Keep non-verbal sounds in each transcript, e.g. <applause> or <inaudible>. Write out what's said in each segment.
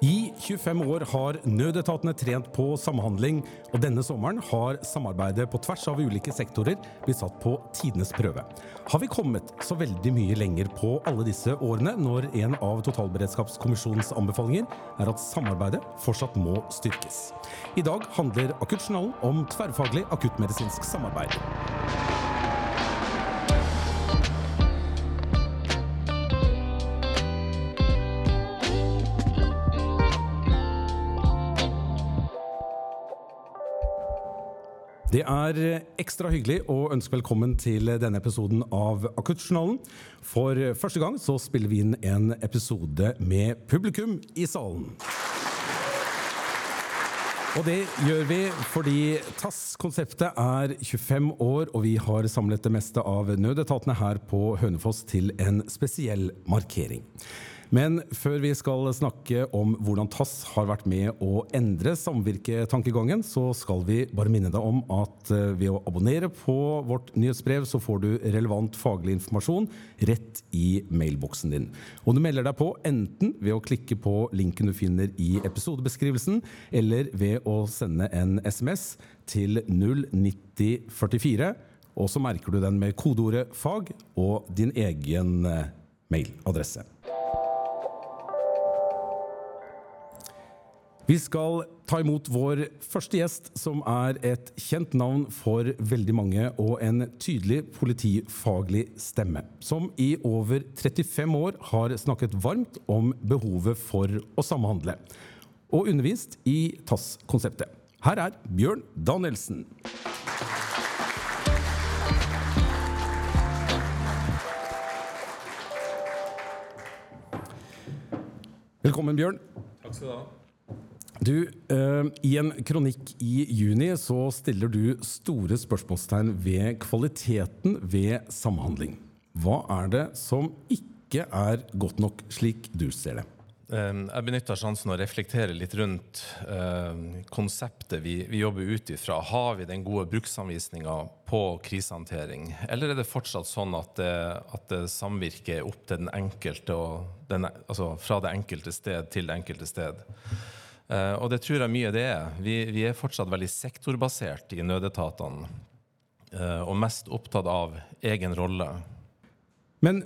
I 25 år har nødetatene trent på samhandling, og denne sommeren har samarbeidet på tvers av ulike sektorer blitt satt på tidenes prøve. Har vi kommet så veldig mye lenger på alle disse årene, når en av Totalberedskapskommisjonens anbefalinger er at samarbeidet fortsatt må styrkes? I dag handler Akuttjournalen om tverrfaglig akuttmedisinsk samarbeid. Er ekstra hyggelig å ønske velkommen til denne episoden av Akuttjournalen. For første gang så spiller vi inn en episode med publikum i salen. Og det gjør vi fordi TASS-konseptet er 25 år, og vi har samlet det meste av nødetatene her på Hønefoss til en spesiell markering. Men før vi skal snakke om hvordan TASS har vært med å endre samvirketankegangen, så skal vi bare minne deg om at eh, ved å abonnere på vårt nyhetsbrev, så får du relevant faglig informasjon rett i mailboksen din. Og du melder deg på enten ved å klikke på linken du finner i episodebeskrivelsen, eller ved å sende en SMS til 09044. Og så merker du den med kodeordet 'fag' og din egen eh, mailadresse. Vi skal ta imot vår første gjest, som er et kjent navn for veldig mange og en tydelig politifaglig stemme. Som i over 35 år har snakket varmt om behovet for å samhandle. Og undervist i TASS-konseptet. Her er Bjørn Danielsen. Velkommen, Bjørn. Takk skal du ha. Du, eh, I en kronikk i juni så stiller du store spørsmålstegn ved kvaliteten ved samhandling. Hva er det som ikke er godt nok, slik du ser det? Eh, jeg benytter sjansen å reflektere litt rundt eh, konseptet vi, jobber ut ifra. Har vi den gode bruksanvisninga på krisehåndtering, eller er det fortsatt sånn at, det, at det samvirket opp til den enkelte, den, altså fra det enkelte sted til det enkelte sted? Uh, og det tror jeg mye det er. Vi, vi er fortsatt veldig sektorbasert i nødetatene. Uh, og mest opptatt av egen rolle. Men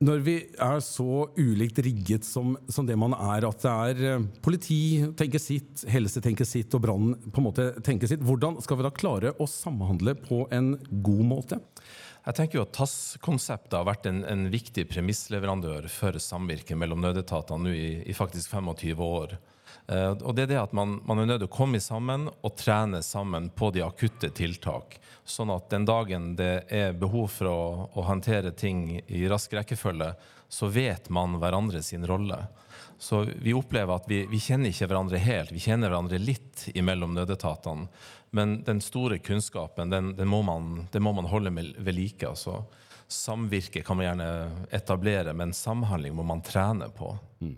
når vi er så ulikt rigget som, som det man er, at det er uh, politi tenker sitt, helse tenker sitt og brann på en måte tenker sitt, hvordan skal vi da klare å samhandle på en god måte? Jeg tenker jo at TASS-konseptet har vært en, en viktig premissleverandør for samvirket mellom nødetatene nå i, i faktisk 25 år. Eh, og det er det at man, man, er nødt til å komme sammen og trene sammen på de akutte tiltak. Sånn at den dagen det er behov for å, å håndtere ting i rask rekkefølge, så vet man hverandre sin rolle. Så vi opplever at vi, vi, kjenner ikke hverandre helt. Vi kjenner hverandre litt imellom nødetatene. Men den store kunnskapen, den, den, må, man, den må, man, holde ved like. Altså. Samvirke kan man gjerne etablere, men samhandling må man trene på. Mm.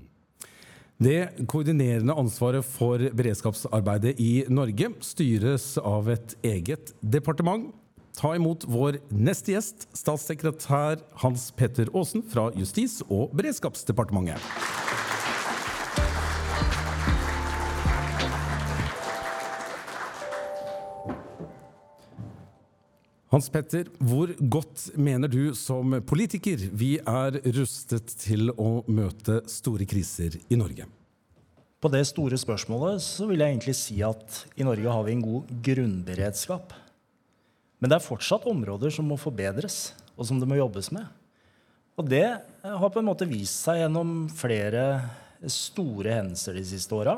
Det koordinerende ansvaret for beredskapsarbeidet i Norge styres av et eget departement. Ta imot vår neste gjest, statssekretær Hans Petter Aasen fra Justis- og beredskapsdepartementet. Hans Petter, hvor godt mener du som politiker vi er rustet til å møte store kriser i Norge? På det store spørsmålet så vil jeg egentlig si at i Norge har vi en god grunnberedskap. Men det er fortsatt områder som må forbedres, og som det må jobbes med. Og det har på en måte vist seg gjennom flere store hendelser de siste åra.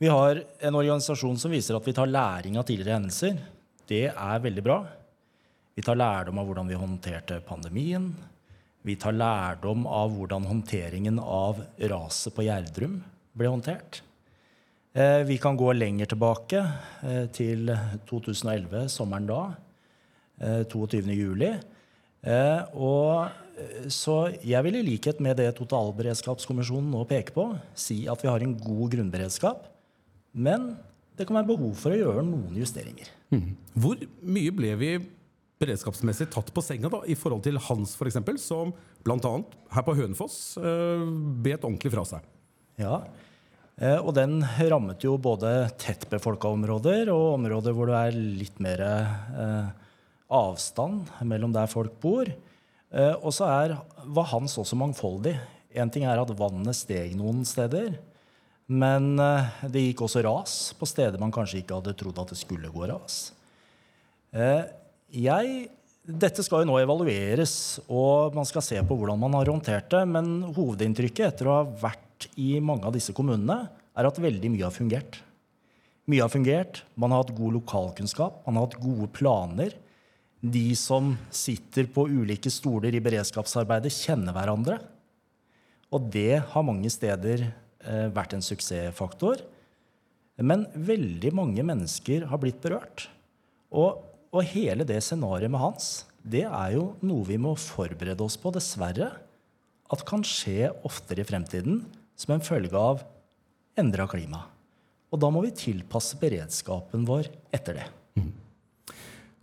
Vi har en organisasjon som viser at vi tar læring av tidligere hendelser. Det er veldig bra. Vi tar lærdom av hvordan vi håndterte pandemien. Vi tar lærdom av hvordan håndteringen av raset på Gjerdrum ble håndtert. Eh, vi kan gå lenger tilbake, eh, til 2011, sommeren da. 22. Eh. Og så jeg vil i likhet med det totalberedskapskommisjonen nå peker på, si at vi har en god grunnberedskap. Men det kan være behov for å gjøre noen justeringer. Mm. Hvor mye ble vi beredskapsmessig tatt på senga da, i forhold til Hans, eksempel, som bl.a. her på Hønefoss uh, bet ordentlig fra seg? Ja, Eh, og den rammet jo både tettbefolka områder og områder hvor det er litt mer eh, avstand mellom der folk bor. Eh, og så var hans også mangfoldig. Én ting er at vannet steg noen steder. Men eh, det gikk også ras på steder man kanskje ikke hadde trodd at det skulle gå ras. Eh, jeg, dette skal jo nå evalueres, og man skal se på hvordan man har håndtert det. Men hovedinntrykket etter å ha vært i mange av disse kommunene, er at veldig mye har fungert. Mye har fungert. Man har hatt god lokalkunnskap, man har hatt gode planer. De som sitter på ulike stoler i beredskapsarbeidet, kjenner hverandre. Og det har mange steder vært en suksessfaktor. Men veldig mange mennesker har blitt berørt. Og, og hele det scenarioet med Hans, det er jo noe vi må forberede oss på, dessverre, at kan skje oftere i fremtiden som en følge av endra klima. Og da må vi tilpasse beredskapen vår etter det. Mm.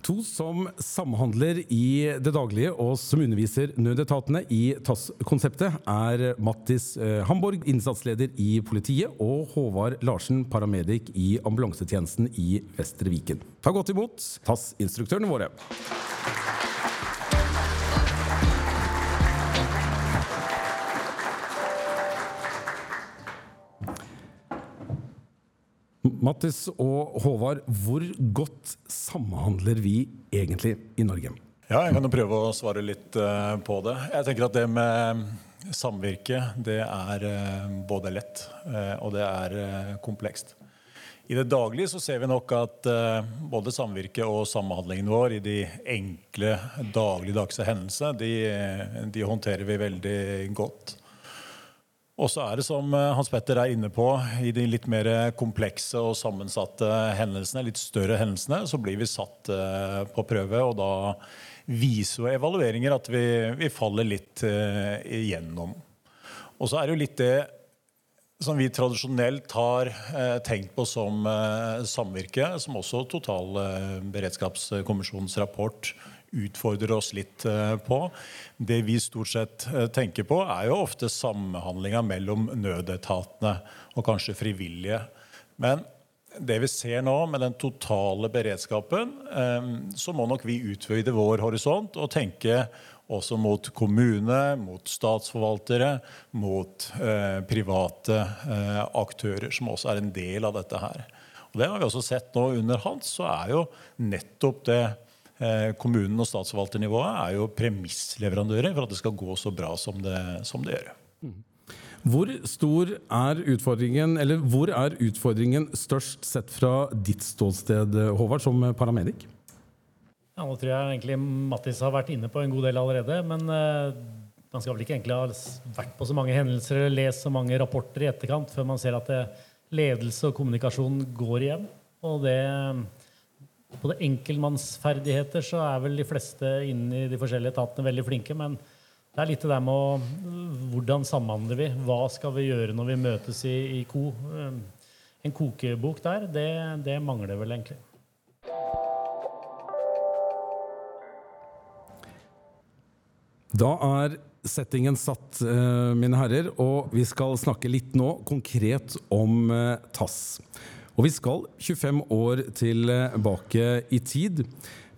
To som samhandler i det daglige, og som underviser nødetatene i TASS-konseptet, er Mattis eh, Hamborg, innsatsleder i politiet, og Håvard Larsen, paramedic i ambulansetjenesten i Vestre Viken. Ta godt imot TASS-instruktørene våre. Mattis og Håvard, hvor godt samhandler vi egentlig i Norge? Ja, Jeg kan jo prøve å svare litt uh, på det. Jeg tenker at det med samvirke det er uh, både lett og det er komplekst. I det daglige så ser vi nok at både samvirke og samhandlingen vår i de enkle dagligdagse hendelsene, de, de håndterer vi veldig godt. Og så er det som eh, Hans Petter er inne på, i de litt mer komplekse og sammensatte hendelsene, litt større hendelsene, så blir vi satt eh, på prøve. Og da viser jo evalueringer at vi, vi faller litt uh, igjennom. Og så er det jo litt det som vi tradisjonelt har tenkt på som samvirke, som også Totalberedskapskommisjonens rapport utfordrer oss litt eh, på. Det vi stort sett eh, tenker på, er jo ofte samhandlinga mellom nødetatene og kanskje frivillige. Men det vi ser nå med den totale beredskapen, eh, så må nok vi utvide vår horisont og tenke også mot kommune, mot statsforvaltere, mot private aktører, som også er en del av dette her. Og Det har vi også sett nå under Hans, så er jo nettopp det kommunen og statsforvalternivået er jo premissleverandører for at det skal gå så bra som det, som det gjør. Hvor stor er utfordringen, eller hvor er utfordringen størst sett fra ditt ståsted, Håvard, som paramedic? Ja, nå tror jeg egentlig Mattis har vært inne på en god del allerede. Men uh, man skal vel ikke egentlig ha vært på så mange hendelser eller lest så mange rapporter i etterkant før man ser at det, ledelse og kommunikasjon går igjen. Og det på det enkeltmannsferdigheter så er vel de fleste inne i de forskjellige etatene veldig flinke. Men det er litt det der med å Hvordan samhandler vi? Hva skal vi gjøre når vi møtes i, i ko? En kokebok der, det, det mangler vel egentlig. Da er settingen satt, eh, mine herrer, og vi skal snakke litt nå konkret om eh, TASS. Og vi skal 25 år tilbake i tid.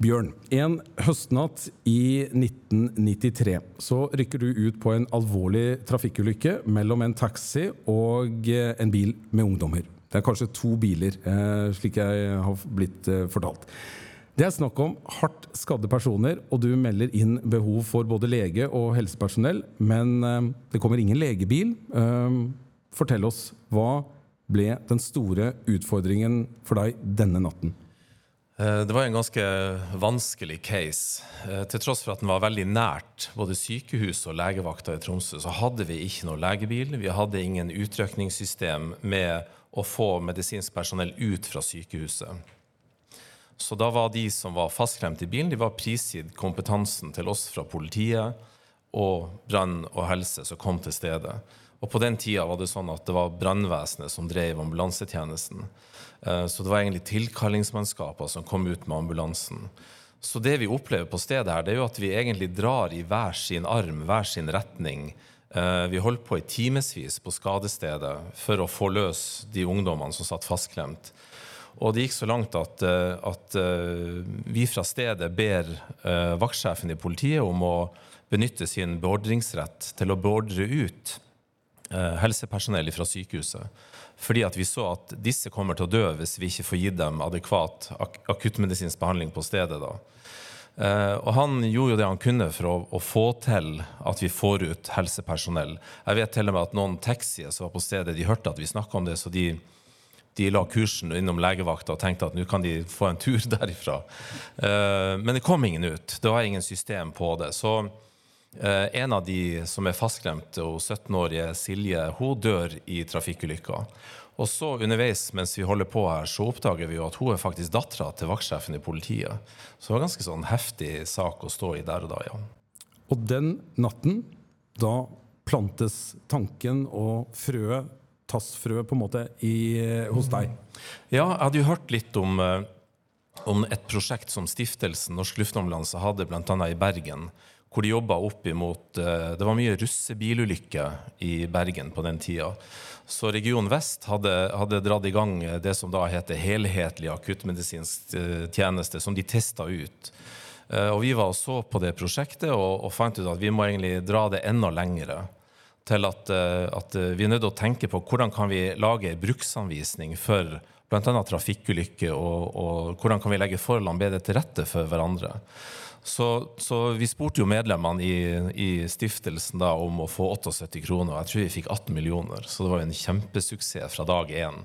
Bjørn, en høstnatt i 1993 så rykker du ut på en alvorlig trafikkulykke mellom en taxi og en bil med ungdommer. Det er kanskje to biler, eh, slik jeg har blitt eh, fortalt. Det er snakk om hardt skadde personer, og du melder inn behov for både lege og helsepersonell, men eh, det kommer ingen legebil. Fortell oss, hva ble den store utfordringen for deg denne natten? Eh, det var en ganske vanskelig case. Eh, til tross for at den var veldig nært både sykehus og legevakta i Tromsø, så hadde vi ikke noe legebil. Vi hadde ingen utrykningssystem med å få medisinsk personell ut fra sykehuset. Så da var de som var fastklemt i bilen, de var prisgitt kompetansen til oss fra politiet og brann og helse som kom til stedet. Og på den tida var det sånn at det var brannvesenet som drev ambulansetjenesten. Eh, så det var egentlig tilkallingsmannskaper som kom ut med ambulansen. Så det vi opplever på stedet her, det er jo at vi egentlig drar i hver sin arm, hver sin retning, Eh, vi holdt på i timevis på skadestedet for å få løs de ungdommene som satt fastklemt. Og det gikk så langt at, eh, at vi fra stedet ber vaktsjefen i politiet om å benytte sin beordringsrett til å beordre ut helsepersonell fra sykehuset. Fordi at vi så at disse kommer til å dø hvis vi ikke får gitt dem adekvat akuttmedisinsk behandling på stedet. da. Uh, og han gjorde jo det han kunne for å, å, få til at vi får ut helsepersonell. Jeg vet til og med at noen taxier som var på stedet, de hørte at vi snakka om det, så de, de, la kursen innom legevakta og tenkte at nå kan de få en tur <laughs> derifra. Uh, men det kom ingen ut. Det var ingen system på det. Så en av de som er fastklemt, 17-årige Silje, hun dør i trafikkulykka. Og så underveis mens vi holder på her, så oppdager vi jo at hun er faktisk dattera til vaktsjefen i politiet. Så det var ganske sånn heftig sak å stå i der og da, ja. Og den natten, da plantes tanken og frøet, tassfrøet, på en måte i, hos deg? Ja, jeg hadde jo hørt litt om, eh, om et prosjekt som stiftelsen Norsk Luftambulanse hadde bl.a. i Bergen hvor de jobba opp imot eh, Det var mye russebilulykker i Bergen på den tida. Så Region Vest hadde, hadde, dratt i gang det som da heter helhetlig akuttmedisinsk eh, tjeneste, som de testa ut. Eh, og Vi var og så på det prosjektet og, og fant ut at vi må egentlig dra det enda lengre. Til at, at vi er nødt til å tenke på hvordan kan vi lage en bruksanvisning for bl.a. trafikkulykker, og, og hvordan kan vi legge forholdene bedre til rette for hverandre. Så, så, vi spurte jo medlemmene i, i, stiftelsen da om å få 78 kroner. og Jeg tror vi fikk 18 millioner, så det var jo en kjempesuksess fra dag én.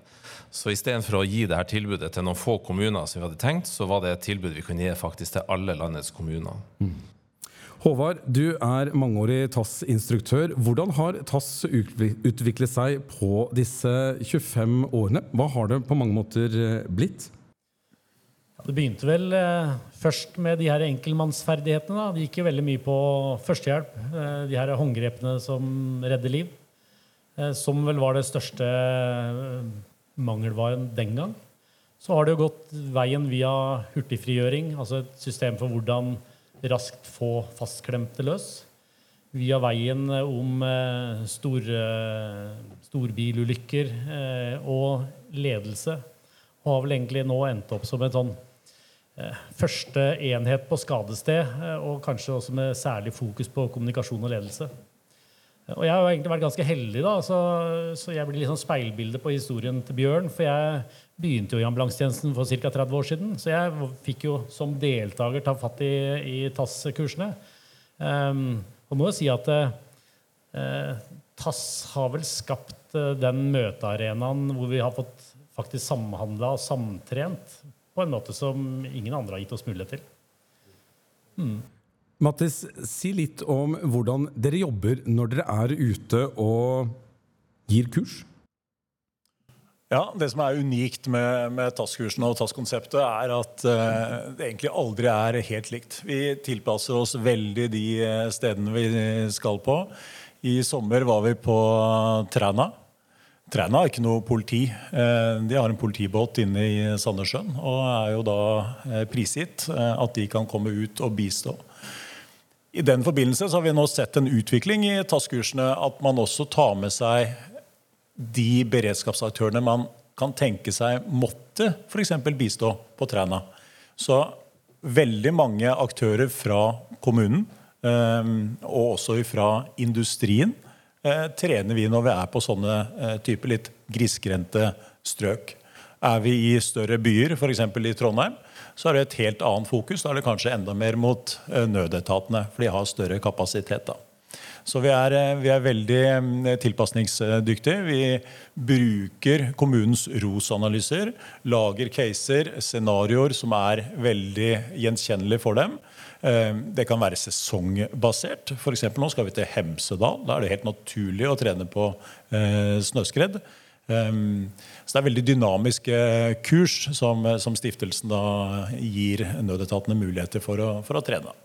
Så istedenfor å gi dette tilbudet til noen få kommuner, som vi hadde tenkt, så var det et tilbud vi kunne gi faktisk til alle landets kommuner. Mm. Håvard, du er mangeårig TASS-instruktør. Hvordan har TASS utviklet seg på disse 25 årene? Hva har det på mange måter eh, blitt? Det begynte vel eh, først med de her enkeltmannsferdighetene. Det gikk jo veldig mye på førstehjelp. Eh, de her håndgrepene som redder liv. Eh, som vel var det største eh, mangelvaren den gang. Så har det jo gått veien via hurtigfrigjøring, altså et system for hvordan raskt få fastklemte løs. Via veien om eh, store, storbilulykker eh, og ledelse. Og har vel egentlig nå endt opp som en sånn første enhet på skadested, eh, og kanskje også med særlig fokus på kommunikasjon og ledelse. Eh, og jeg har jo egentlig vært ganske heldig, da, så, så jeg blir litt sånn speilbilde på historien til Bjørn. For jeg begynte jo i ambulansetjenesten for ca. 30 år siden, så jeg fikk jo som deltaker ta fatt i, i TASS-kursene. Um, og må jo si at uh, TASS har vel skapt den møtearenaen hvor vi har fått faktisk samhandla og samtrent på en måte som ingen andre har gitt oss mulighet til. Mm. Mattis, si litt om hvordan dere jobber når dere er ute og gir kurs. Ja, Det som er unikt med, med TAS-kursene og TAS-konseptet, er at uh, det egentlig aldri er helt likt. Vi tilpasser oss veldig de eh, stedene vi skal på. I sommer var vi på Træna. Træna har ikke noe politi. Eh, de har en politibåt inne i Sandnessjøen og er jo da eh, prisgitt eh, at de kan komme ut og bistå. I den forbindelse har vi nå sett en utvikling i TASS-kursene at man også tar med seg de beredskapsaktørene man kan tenke seg måtte f.eks. bistå på Træna. Så veldig mange aktører fra kommunen, og også fra industrien, trener vi når vi er på sånne typer type litt grisgrendte strøk. Er vi i større byer, f.eks. i Trondheim, så er det et helt annet fokus. Da er det kanskje enda mer mot eh, nødetatene, for de har større kapasitet. da. Så vi er, vi er, veldig tilpasningsdyktige. Vi bruker kommunens ROS-analyser, lager caser, scenarioer som er veldig gjenkjennelige for dem. Eh, det kan være sesongbasert. F.eks. nå skal vi til Hemsedal. Da er det helt naturlig å trene på eh, snøskred. Eh, så det er veldig dynamiske kurs som, som stiftelsen da gir nødetatene muligheter for å, for å trene.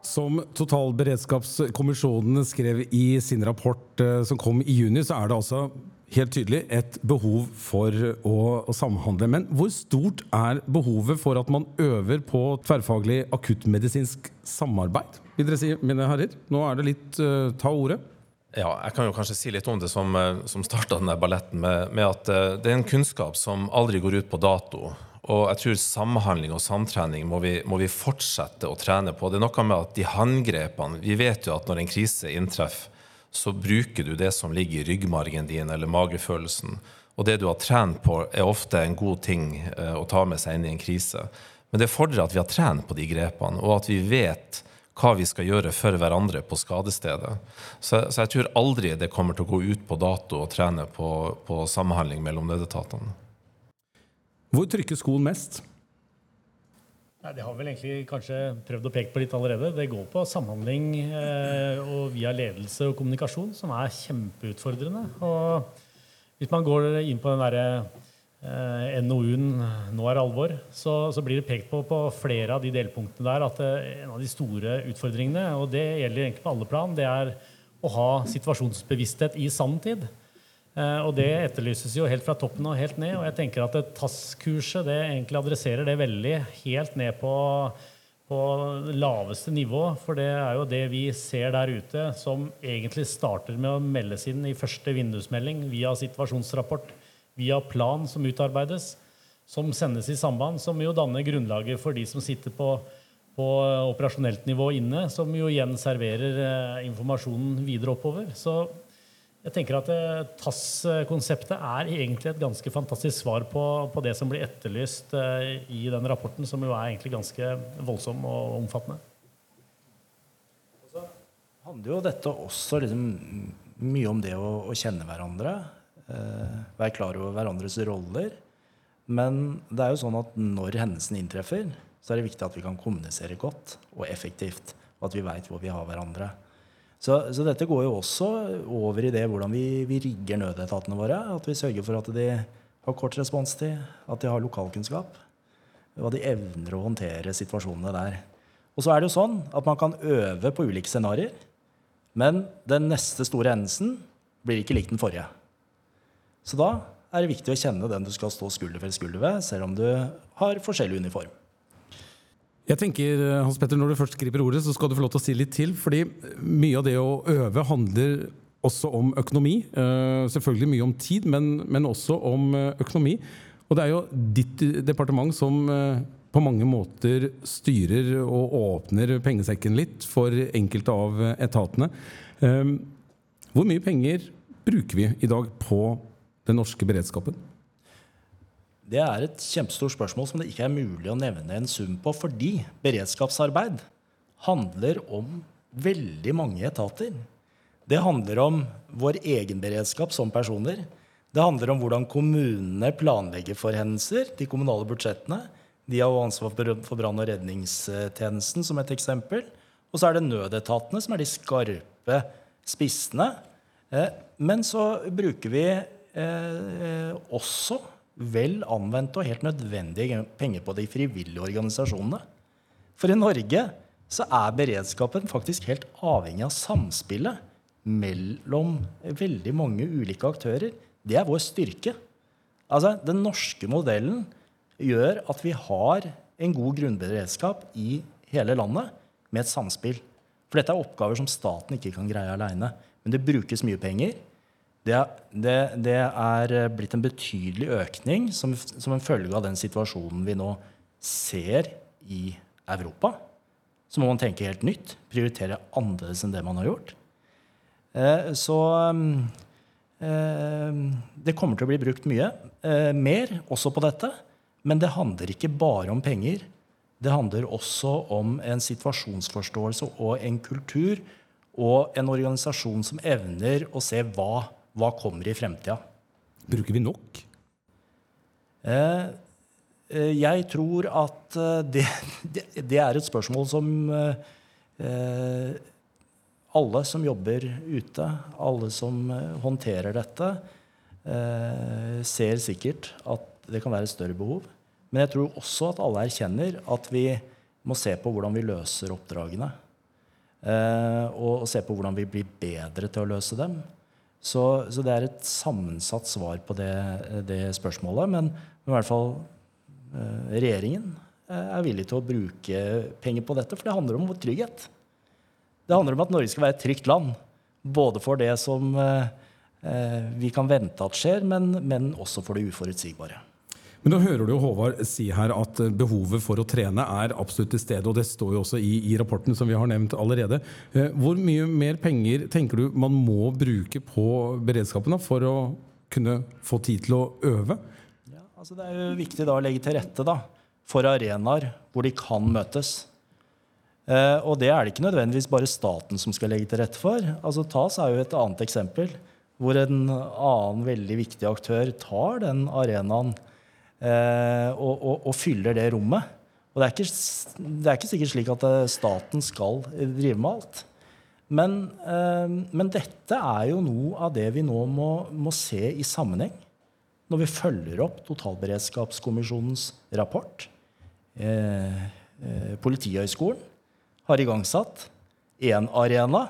Som Totalberedskapskommisjonen skrev i sin rapport som kom i juni, så er det altså helt tydelig et behov for å, å, samhandle. Men hvor stort er behovet for at man øver på tverrfaglig akuttmedisinsk samarbeid? Vil dere si, mine herrer? Nå er det litt uh, ta ordet. Ja, jeg kan jo kanskje si litt om det som, eh, som starta denne balletten, med, med, at uh, det er en kunnskap som aldri går ut på dato. Og jeg tror samhandling og samtrening må vi, må vi fortsette å trene på. Det er noe med at de håndgrepene Vi vet jo at når en krise inntreffer, så bruker du det som ligger i ryggmargen din eller magefølelsen. Og det du har trent på, er ofte en god ting eh, å ta med seg inn i en krise. Men det fordrer at vi har trent på de grepene, og at vi vet hva vi skal gjøre for hverandre på skadestedet. Så, så jeg tror aldri det kommer til å gå ut på dato og trene på, på samhandling mellom nødetatene. Hvor trykker skoen mest? Nei, Det har vi vel egentlig kanskje prøvd å peke på litt allerede. Det går på samhandling eh, og via ledelse og kommunikasjon, som er kjempeutfordrende. Og hvis man går inn på den derre eh, NOU-en 'Nå er alvor', så, så, blir det pekt på på flere av de delpunktene der at eh, en av de store utfordringene, og det gjelder egentlig på alle plan, det er å ha situasjonsbevissthet i sanntid. Eh, og det etterlyses jo helt fra toppen og helt ned. Og jeg tenker at TASS-kurset det egentlig adresserer det veldig helt ned på, på laveste nivå. For det er jo det vi ser der ute, som egentlig starter med å meldes inn i første vindusmelding via situasjonsrapport, via plan som utarbeides, som sendes i samband, som jo danner grunnlaget for de som sitter på, på operasjonelt nivå inne, som jo igjen serverer eh, informasjonen videre oppover. Så jeg tenker at eh, TASS-konseptet er egentlig et ganske fantastisk svar på, på, det som blir etterlyst eh, i den rapporten, som jo er egentlig ganske voldsom og omfattende. Så handler jo dette også liksom mye om det å, å kjenne hverandre. Eh, være klar over hverandres roller. Men det er jo sånn at når hendelsen inntreffer, så er det viktig at vi kan kommunisere godt og effektivt. Og at vi veit hvor vi har hverandre. Så, så, dette går jo også over i det hvordan vi, vi, rigger nødetatene våre. At vi sørger for at de har kort responstid, at de har lokalkunnskap. Og at de evner å håndtere situasjonene der. Og så er det jo sånn at man kan øve på ulike scenarioer. Men den neste store hendelsen blir ikke lik den forrige. Så da er det viktig å kjenne den du skal stå skulder ved skulder ved, selv om du har forskjellig uniform. Jeg tenker, eh, Hans Petter, Når du først griper ordet, så skal du få lov til å si litt til. fordi mye av det å øve handler også om økonomi. Uh, selvfølgelig mye om tid, men, men, også om eh, økonomi. Og det er jo ditt departement som på mange måter styrer og åpner pengesekken litt for enkelte av etatene. Hvor mye penger bruker vi i dag på den norske beredskapen? Det er et kjempestort spørsmål som det ikke er mulig å nevne en sum på, fordi beredskapsarbeid handler om veldig mange etater. Det handler om vår egen beredskap som personer. Det handler om hvordan kommunene planlegger for hendelser, de kommunale budsjettene. De har ansvar for brann- og redningstjenesten, som et eksempel. Og så er det nødetatene, som er de skarpe spissene. Eh, men så bruker vi eh, også vel anvendte og helt nødvendige penger på de frivillige organisasjonene. For i Norge så er beredskapen faktisk helt avhengig av samspillet mellom veldig mange ulike aktører. Det er vår styrke. Altså, Den norske modellen gjør at vi har en god grunnberedskap i hele landet med et samspill. For dette er oppgaver som staten ikke kan greie aleine. Men det brukes mye penger. Det, det, det, er blitt en betydelig økning som, som, en følge av den situasjonen vi nå ser i Europa. Så må man tenke helt nytt, prioritere annerledes enn det man har gjort. Eh, så eh, det kommer til å bli brukt mye eh, mer også på dette. Men det handler ikke bare om penger. Det handler også om en situasjonsforståelse og en kultur og en organisasjon som evner å se hva hva kommer i fremtida? Bruker vi nok? Eh, eh jeg tror at eh, det, <laughs> det, er et spørsmål som eh, alle som jobber ute, alle som håndterer dette, eh, ser sikkert at det kan være et større behov. Men jeg tror også at alle erkjenner at vi må se på hvordan vi løser oppdragene. Eh, og, og se på hvordan vi blir bedre til å løse dem. Så, så det er et sammensatt svar på det, det spørsmålet. Men i hvert fall eh, regjeringen eh, er villig til å bruke penger på dette, for det handler om trygghet. Det handler om at Norge skal være et trygt land. Både for det som eh, eh vi kan vente at skjer, men, men også for det uforutsigbare. Men da hører du jo Håvard si her at eh, behovet for å trene er absolutt til stede. Og det står jo også i, i, rapporten som vi har nevnt allerede. Eh, hvor mye mer penger tenker du man må bruke på beredskapen da, for å kunne få tid til å øve? Ja, altså det er jo viktig da å legge til rette da, for arenaer hvor de kan møtes. Eh, og det er det ikke nødvendigvis bare staten som skal legge til rette for. Altså TAS er jo et annet eksempel, hvor en annen veldig viktig aktør tar den arenaen og, og, og, fyller det rommet. Og det er, ikke, det er ikke sikkert slik at eh, staten skal drive med alt. Men, eh, men dette er jo noe av det vi nå må, må, se i sammenheng når vi følger opp Totalberedskapskommisjonens rapport. Eh, eh, Politihøgskolen har igangsatt én arena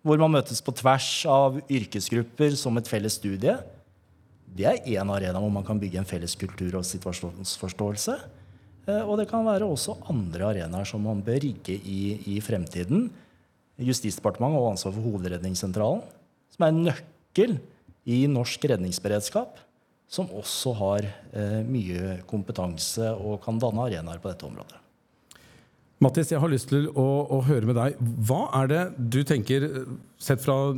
hvor man møtes på tvers av yrkesgrupper som et felles studie det er én arena hvor man kan bygge en felles kultur og situasjonsforståelse. Eh, og det kan være også andre arenaer som man bør rigge i, i fremtiden. Justisdepartementet og ansvar for Hovedredningssentralen, som er en nøkkel i norsk redningsberedskap. Som også har eh, mye kompetanse og kan danne arenaer på dette området. Mattis, jeg har lyst til å, å, høre med deg. Hva er det du tenker, sett fra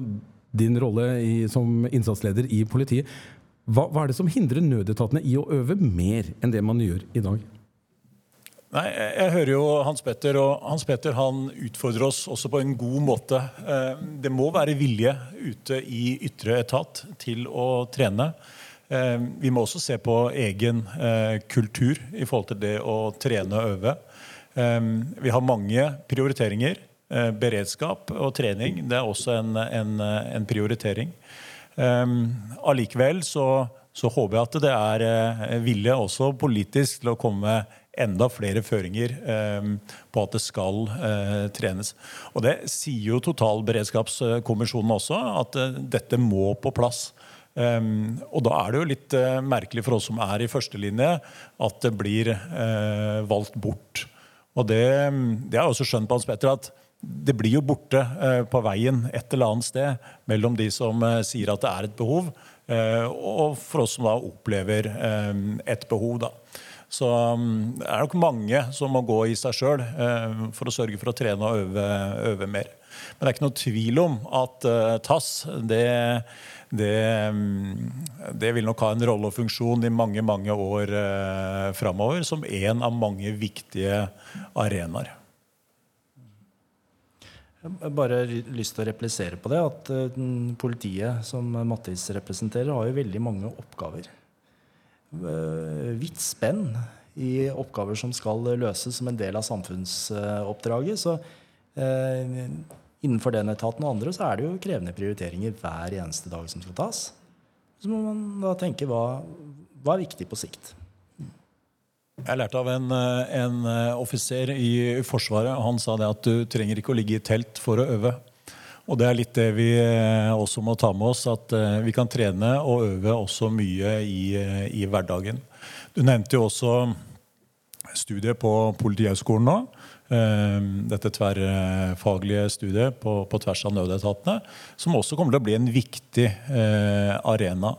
din rolle i, som innsatsleder i politiet, hva, hva, er det som hindrer nødetatene i å øve mer enn det man gjør i dag? Nei, Jeg hører jo Hans Petter, og Hans Petter han utfordrer oss også på en god måte. Eh, det må være vilje ute i ytre etat til å trene. Eh, vi må også se på egen eh, kultur i forhold til det å trene og øve. Vi har mange prioriteringer. Beredskap og trening det er også en, en, en prioritering. Um, allikevel så, så, håper jeg at det er uh, vilje også politisk til å komme med enda flere føringer um, på at det skal uh, trenes. Og Det sier jo Totalberedskapskommisjonen også, at uh, dette må på plass. Um, og da er det jo litt merkelig for oss som er i førstelinje, at det blir valgt bort. Og det, har jeg også skjønt Hans Petter, at det blir jo borte eh, på veien et eller annet sted mellom de som eh, sier at det er et behov, eh, og for oss som da opplever et behov. da. Så mm, det er nok mange som må gå i seg sjøl for å sørge for å trene og øve, øve, mer. Men det er ikke noe tvil om at TASS det, det, mm, det, vil nok ha en rolle og funksjon i mange mange år framover som en av mange viktige arenaer. Jeg bare lyst til å replisere på det at uh, politiet, som Mattis representerer, har jo veldig mange oppgaver. Uh, vidt spenn i oppgaver som skal løses som en del av samfunnsoppdraget. Så uh, innenfor den etaten og andre så er det jo krevende prioriteringer hver eneste dag som skal tas. Så må man da tenke hva, hva er viktig på sikt. Jeg lærte av en, eh, en eh, offiser i Forsvaret. Han sa det at du trenger ikke å ligge i telt for å øve. Og det er litt det vi eh, også må ta med oss, at vi kan trene og øve også mye i, i hverdagen. Du nevnte jo også studiet på Politihøgskolen nå. Dette tverrfaglige studiet på, på tvers av nødetatene, som også kommer til å bli en viktig arena.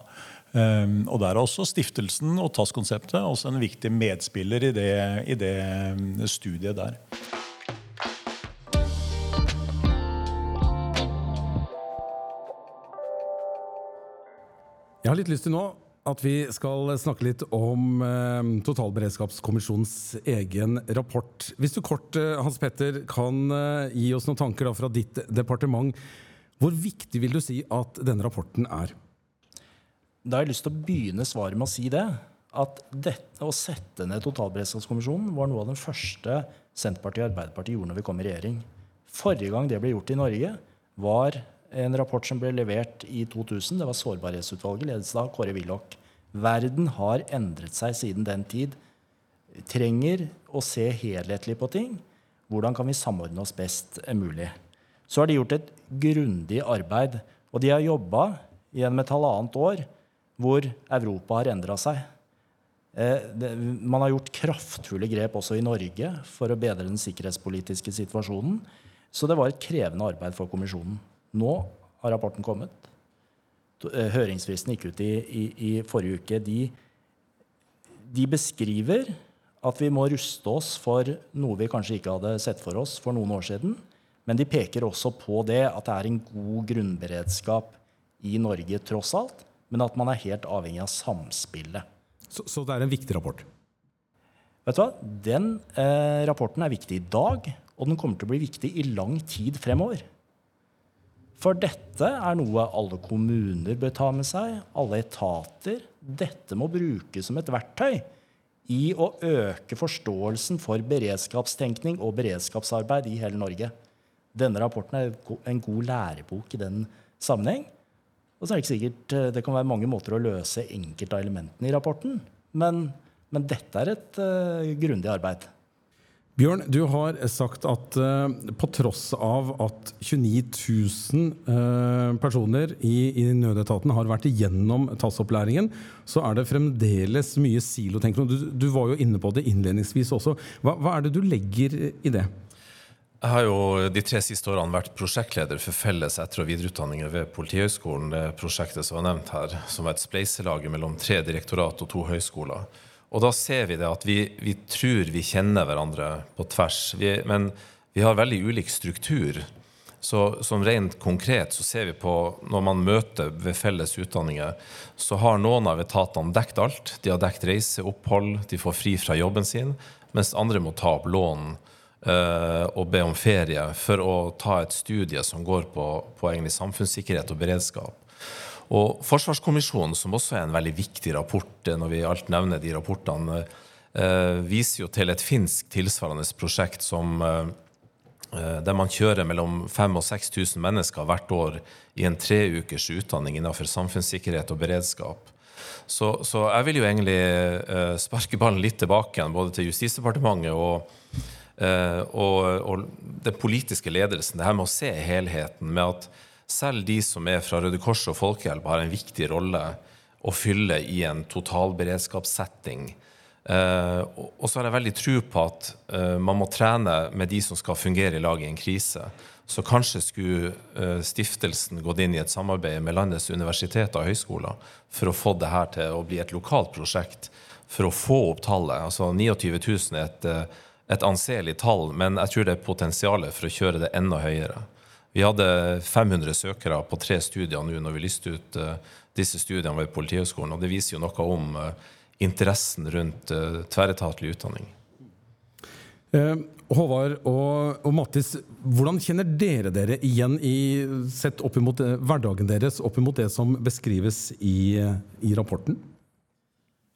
Um, og Der er også stiftelsen og TAS-konseptet også en viktig medspiller i det, i det um, studiet der. Jeg har litt lyst til nå at vi skal snakke litt om eh, Totalberedskapskommisjonens egen rapport. Hvis du kort eh, Hans Petter, kan eh, gi oss noen tanker fra ditt departement. Hvor viktig vil du si at denne rapporten er? Da har jeg lyst til å begynne svaret med å si det. At dette, å sette ned totalberedskapskommisjonen var noe av den første Senterpartiet og Arbeiderpartiet gjorde når vi kom i regjering. Forrige gang det ble gjort i Norge, var en rapport som ble levert i 2000. Det var Sårbarhetsutvalget, ledet av Kåre Willoch. Verden har endret seg siden den tid. Trenger å se helhetlig på ting. Hvordan kan vi samordne oss best mulig? Så har de gjort et grundig arbeid. Og de har jobba gjennom et halvannet år hvor Europa har endra seg. Eh, man har gjort kraftfulle grep også i Norge for å bedre den sikkerhetspolitiske situasjonen. Så det var et krevende arbeid for kommisjonen. Nå har rapporten kommet. Eh, høringsfristen gikk ut i, i, i forrige uke. De, de, beskriver at vi må ruste oss for noe vi kanskje ikke hadde sett for oss for noen år siden. Men de peker også på det at det er en god grunnberedskap i Norge tross alt, men at man er helt avhengig av samspillet. Så, så det er en viktig rapport? Vet du hva? Den eh, rapporten er viktig i dag, og den kommer til å bli viktig i lang tid fremover. For dette er noe alle kommuner bør ta med seg, alle etater. Dette må brukes som et verktøy i å øke forståelsen for beredskapstenkning og beredskapsarbeid i hele Norge. Denne rapporten er en god lærebok i den sammenheng. Og så er det ikke sikkert eh, Det kan være mange måter å løse enkelte av elementene i rapporten, men, men dette er et uh, grundig arbeid. Bjørn, du har sagt at uh, på tross av at 29 000 uh, personer i, i, nødetaten har vært igjennom TASS-opplæringen, så er det fremdeles mye silotenkning. Du, du var jo inne på det innledningsvis også. Hva, hva er det du legger i det? Jeg har jo de tre siste årene vært prosjektleder for felles etter- og videreutdanninger ved Politihøgskolen. Det prosjektet som var nevnt her, som var et spleiselag mellom tre direktorat og to høyskoler. Og da ser vi det at vi, vi tror vi kjenner hverandre på tvers. Vi, men vi har veldig ulik struktur. Så som rent konkret så ser vi på når man møter ved felles utdanninger, så har noen av etatene dekt alt. De har dekt reise, opphold, de får fri fra jobben sin, mens andre må ta opp lån og be om ferie for å ta et studie som går på, på egentlig samfunnssikkerhet og beredskap. Og Forsvarskommisjonen, som også er en veldig viktig rapport eh, når vi alt nevner de rapportene, uh, viser jo til et finsk tilsvarende prosjekt som der man kjører mellom 5000 og 6000 mennesker hvert år i en treukers utdanning innenfor samfunnssikkerhet og beredskap. Så, så, jeg vil jo egentlig sparke ballen litt tilbake igjen, både til Justisdepartementet og Eh, og, og den politiske ledelsen, det her med å se helheten, med at selv de som er fra Røde Kors og Folkehjelp, har en viktig rolle å fylle i en totalberedskapssetting. Uh, og så har jeg veldig tro på at uh, man må trene med de som skal fungere i lag i en krise. Så kanskje skulle uh, stiftelsen gått inn i et samarbeid med landets universiteter og høyskoler for å få det her til å bli et lokalt prosjekt, for å få opp tallet. Altså 29 000 er et et anselig tall, men jeg tror det er potensial for å kjøre det enda høyere. Vi hadde 500 søkere på tre studier nå når vi lyste ut uh, disse studiene ved Politihøgskolen, og det viser jo noe om uh, interessen rundt uh, tverretatlig utdanning. Håvard og, og, Mattis, hvordan kjenner dere dere igjen i, sett opp imot hverdagen deres opp imot det som beskrives i, i rapporten?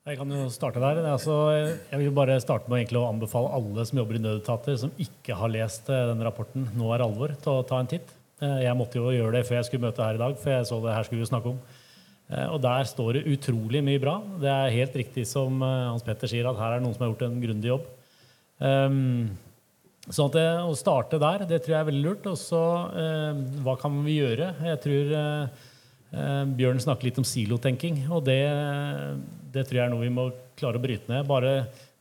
Jeg kan jo starte der. Altså, jeg vil bare starte med å anbefale alle som jobber i nødetater, som ikke har lest eh, denne rapporten 'Nå er alvor', til å ta en titt. Eh, jeg måtte jo gjøre det før jeg skulle møte her i dag, for jeg så det her skulle vi snakke om. Eh, og der står det utrolig mye bra. Det er helt riktig som Hans Petter sier, at her er det noen som har gjort en grundig jobb. Sånn at det, Å starte der, det tror jeg er veldig lurt. Og så, hva kan vi gjøre? Jeg tror Bjørn snakker litt om silotenking, og det det tror jeg er noe vi må klare å bryte ned. Bare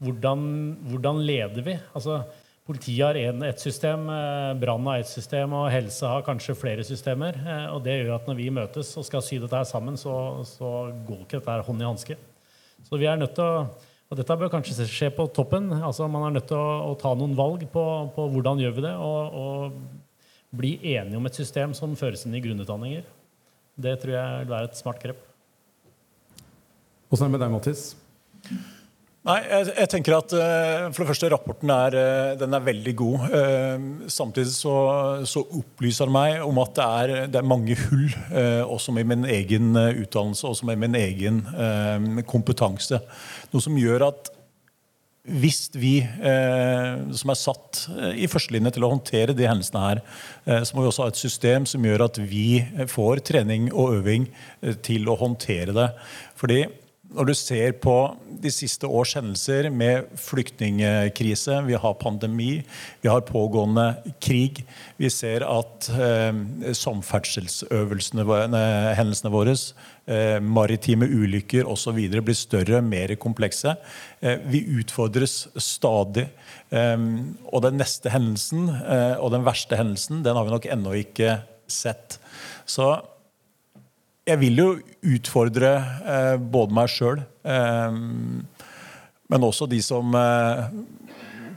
hvordan, hvordan leder vi? Altså, Politiet har en, ett system, eh, brann har ett system, og helse har kanskje flere systemer. Eh, og det gjør at når vi møtes og skal sy dette her sammen, så, så går ikke dette her hånd i hanske. Så vi er nødt til å og dette bør kanskje skje på toppen. altså Man er nødt til å, å ta noen valg på, på, hvordan gjør vi det, og, og bli enige om et system som føres inn i grunnutdanninger. Det tror jeg vil være et smart grep. Åssen er det med deg, Mattis? Nei, jeg, jeg, tenker at uh, For det første, rapporten er, uh, den er veldig god. Uh, samtidig så, så, opplyser den meg om at det er, det er mange hull, også med min egen utdannelse og med min egen kompetanse. Noe som gjør at hvis vi som er satt i førstelinje til å håndtere de hendelsene her, så må vi også ha et system som gjør at vi får trening og øving til å håndtere det. Fordi når du ser på de siste års hendelser med flyktningkrise, vi har pandemi, vi har pågående krig, vi ser at eh, samferdselsøvelsene hendelsene våre, eh, maritime ulykker osv. blir større, mer komplekse. Eh, vi utfordres stadig. Eh, og den neste hendelsen, eh, og den verste hendelsen, den har vi nok ennå ikke sett. Så jeg vil jo utfordre eh, både meg sjøl, eh, men også de som eh,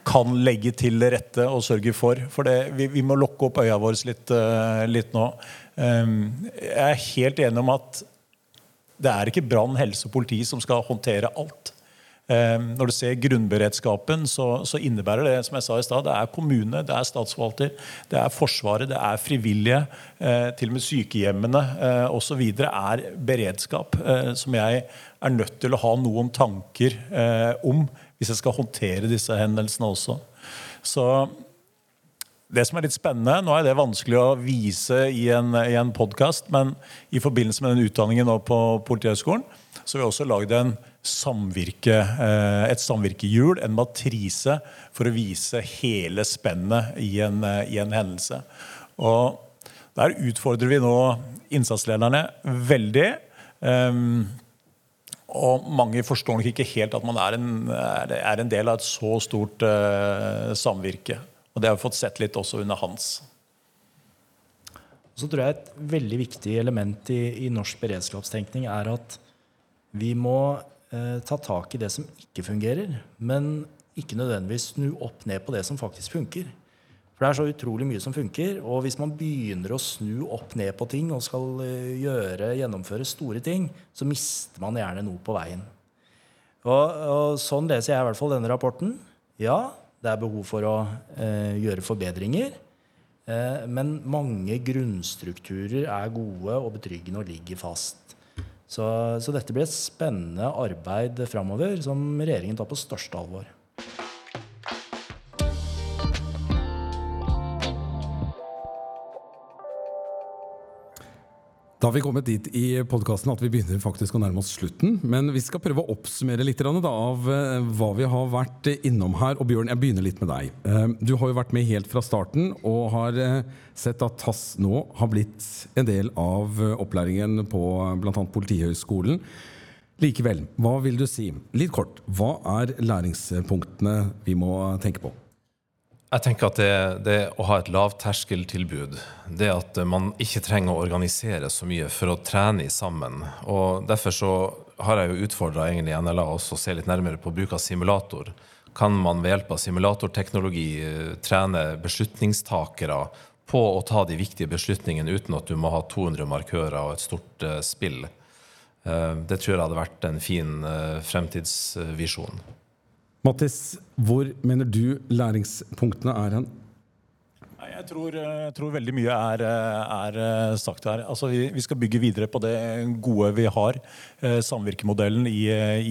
kan legge til rette og sørge for. For det, vi, vi, må lokke opp øya våre litt, eh, litt nå. Eh, jeg er helt enig om at det er ikke brann, helse og politi som skal håndtere alt. Ehm, når du ser grunnberedskapen, så, så, innebærer det som jeg sa i sted, det er kommune, det er statsforvalter, det er Forsvaret, det er frivillige. Eh, til og med sykehjemmene eh, osv. er beredskap eh, som jeg er nødt til å ha noen tanker om hvis jeg skal håndtere disse hendelsene også. Så det som er litt spennende, Nå er det vanskelig å vise i en, i en podkast, men i forbindelse med den utdanningen nå på Politihøgskolen, så har vi også lagd en samvirke, eh, et samvirkehjul, en matrise, for å vise hele spennet i en, eh, i en hendelse. Og der utfordrer vi nå innsatslederne veldig. Um, og mange forstår nok ikke helt at man er en, er en del av et så stort samvirke. Og det har vi fått sett litt også under Hans. Så tror jeg Et veldig viktig element i, i norsk beredskapstenkning er at vi må eh, ta tak i det som ikke fungerer, men ikke nødvendigvis snu opp ned på det som faktisk funker. For det er så utrolig mye som funker. Og hvis man begynner å snu opp ned på ting og skal eh, gjøre, gjennomføre store ting, så mister man gjerne noe på veien. Og, og sånn leser jeg i hvert fall denne rapporten. Ja, det er behov for å eh, gjøre forbedringer. Eh, men mange grunnstrukturer er gode og betryggende og ligger fast. Så, så, dette blir et spennende arbeid framover som regjeringen tar på største alvor. Da har vi kommet dit i podkasten at vi begynner faktisk å nærme oss slutten. Men vi skal prøve å oppsummere litt av eh, hva vi har vært innom her. Og Bjørn, jeg begynner litt med deg. Eh, du har jo vært med helt fra starten og har eh, sett at TASS nå har blitt en del av opplæringen på bl.a. Politihøgskolen. Likevel, hva vil du si? Litt kort, hva er læringspunktene vi må tenke på? Jeg tenker at det, det, å ha et lavterskeltilbud, det at man ikke trenger å organisere så mye for å trene sammen. og Derfor så har jeg jo utfordra NLA også å se litt nærmere på bruk av simulator. Kan man ved hjelp av simulatorteknologi eh, trene beslutningstakere på å ta de viktige beslutningene uten at du må ha 200 markører og et stort uh, spill? Uh, det tror jeg hadde vært en fin fremtidsvisjon. Mattis, hvor mener du læringspunktene er hen? Jeg tror, jeg tror, veldig mye er, er sagt her. Altså, vi, vi, skal bygge videre på det gode vi har. Eh, samvirkemodellen i,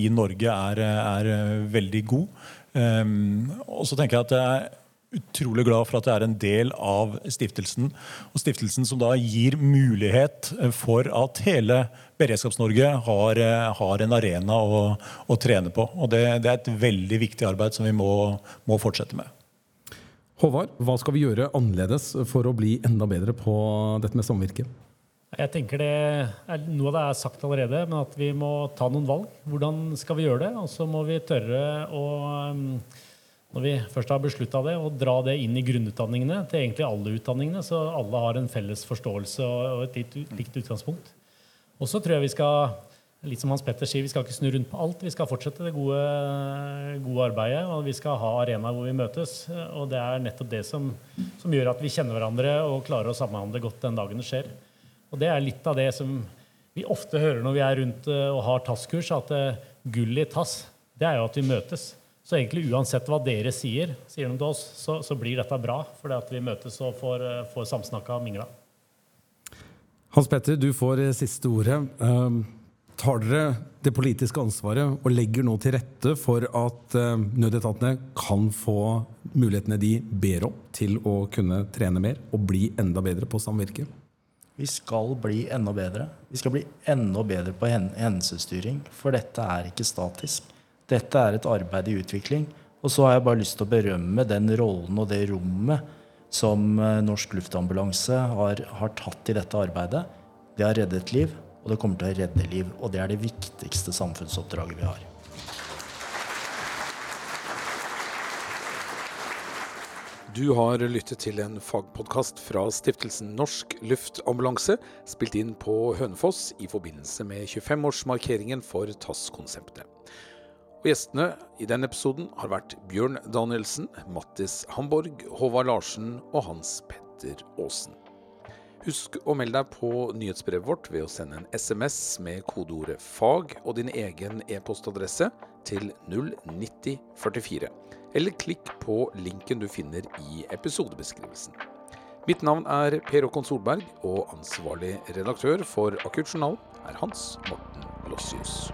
i Norge er, er, veldig god. Um, og så tenker jeg at utrolig glad for at det er en del av stiftelsen. Og stiftelsen som da gir mulighet for at hele Beredskaps-Norge har, har, en arena å, å trene på. Og det, det, er et veldig viktig arbeid som vi må, må fortsette med. Håvard, hva skal vi gjøre annerledes for å bli enda bedre på dette med samvirke? Jeg tenker det er, Noe av det er sagt allerede, men at vi må ta noen valg. Hvordan skal vi gjøre det? Og så må vi tørre å um, når vi først har beslutta det, å dra det inn i grunnutdanningene til egentlig alle utdanningene, så alle har en felles forståelse og et litt, likt utgangspunkt. Og så tror jeg vi skal litt som Hans Petter sier, vi skal ikke snu rundt på alt. Vi skal fortsette det gode, gode arbeidet, og vi skal ha arenaer hvor vi møtes. Og det er nettopp det som, som, gjør at vi kjenner hverandre og klarer å samhandle godt den dagen det skjer. Og det er litt av det som vi ofte hører når vi er rundt eh, og har TASS-kurs, at gullet gull i TASS, det er jo at vi møtes. Så egentlig uansett hva dere sier, sier de til oss, så, så blir dette bra. Fordi at vi møtes og får, eh, får samsnakka og mingla. Hans Petter, du får eh, siste ordet. Um, tar dere det politiske ansvaret og legger nå til rette for at uh, nødetatene kan få mulighetene de ber om til å kunne trene mer og bli enda bedre på samvirke? Vi skal bli enda bedre. Vi skal bli enda bedre på hen- hendelsesstyring, for dette er ikke statisk. Dette er et arbeid i utvikling. Og så har jeg bare lyst til å berømme den rollen og det rommet som eh, Norsk Luftambulanse har, har tatt i dette arbeidet. Det har reddet liv, og det kommer til å redde liv. Og det er det viktigste samfunnsoppdraget vi har. Du har lyttet til en fagpodkast fra stiftelsen Norsk Luftambulanse, spilt inn på Hønefoss i forbindelse med 25-årsmarkeringen for TASS-konseptet. Og Gjestene i denne episoden har vært Bjørn Danielsen, Mattis Hamborg, Håvard Larsen og Hans Petter Aasen. Husk å melde deg på nyhetsbrevet vårt ved å sende en SMS med kodeordet 'fag' og din egen e-postadresse til 09044. Eller klikk på linken du finner i episodebeskrivelsen. Mitt navn er Per Håkon Solberg, og ansvarlig redaktør for Akuttjournalen er Hans Morten Lossius.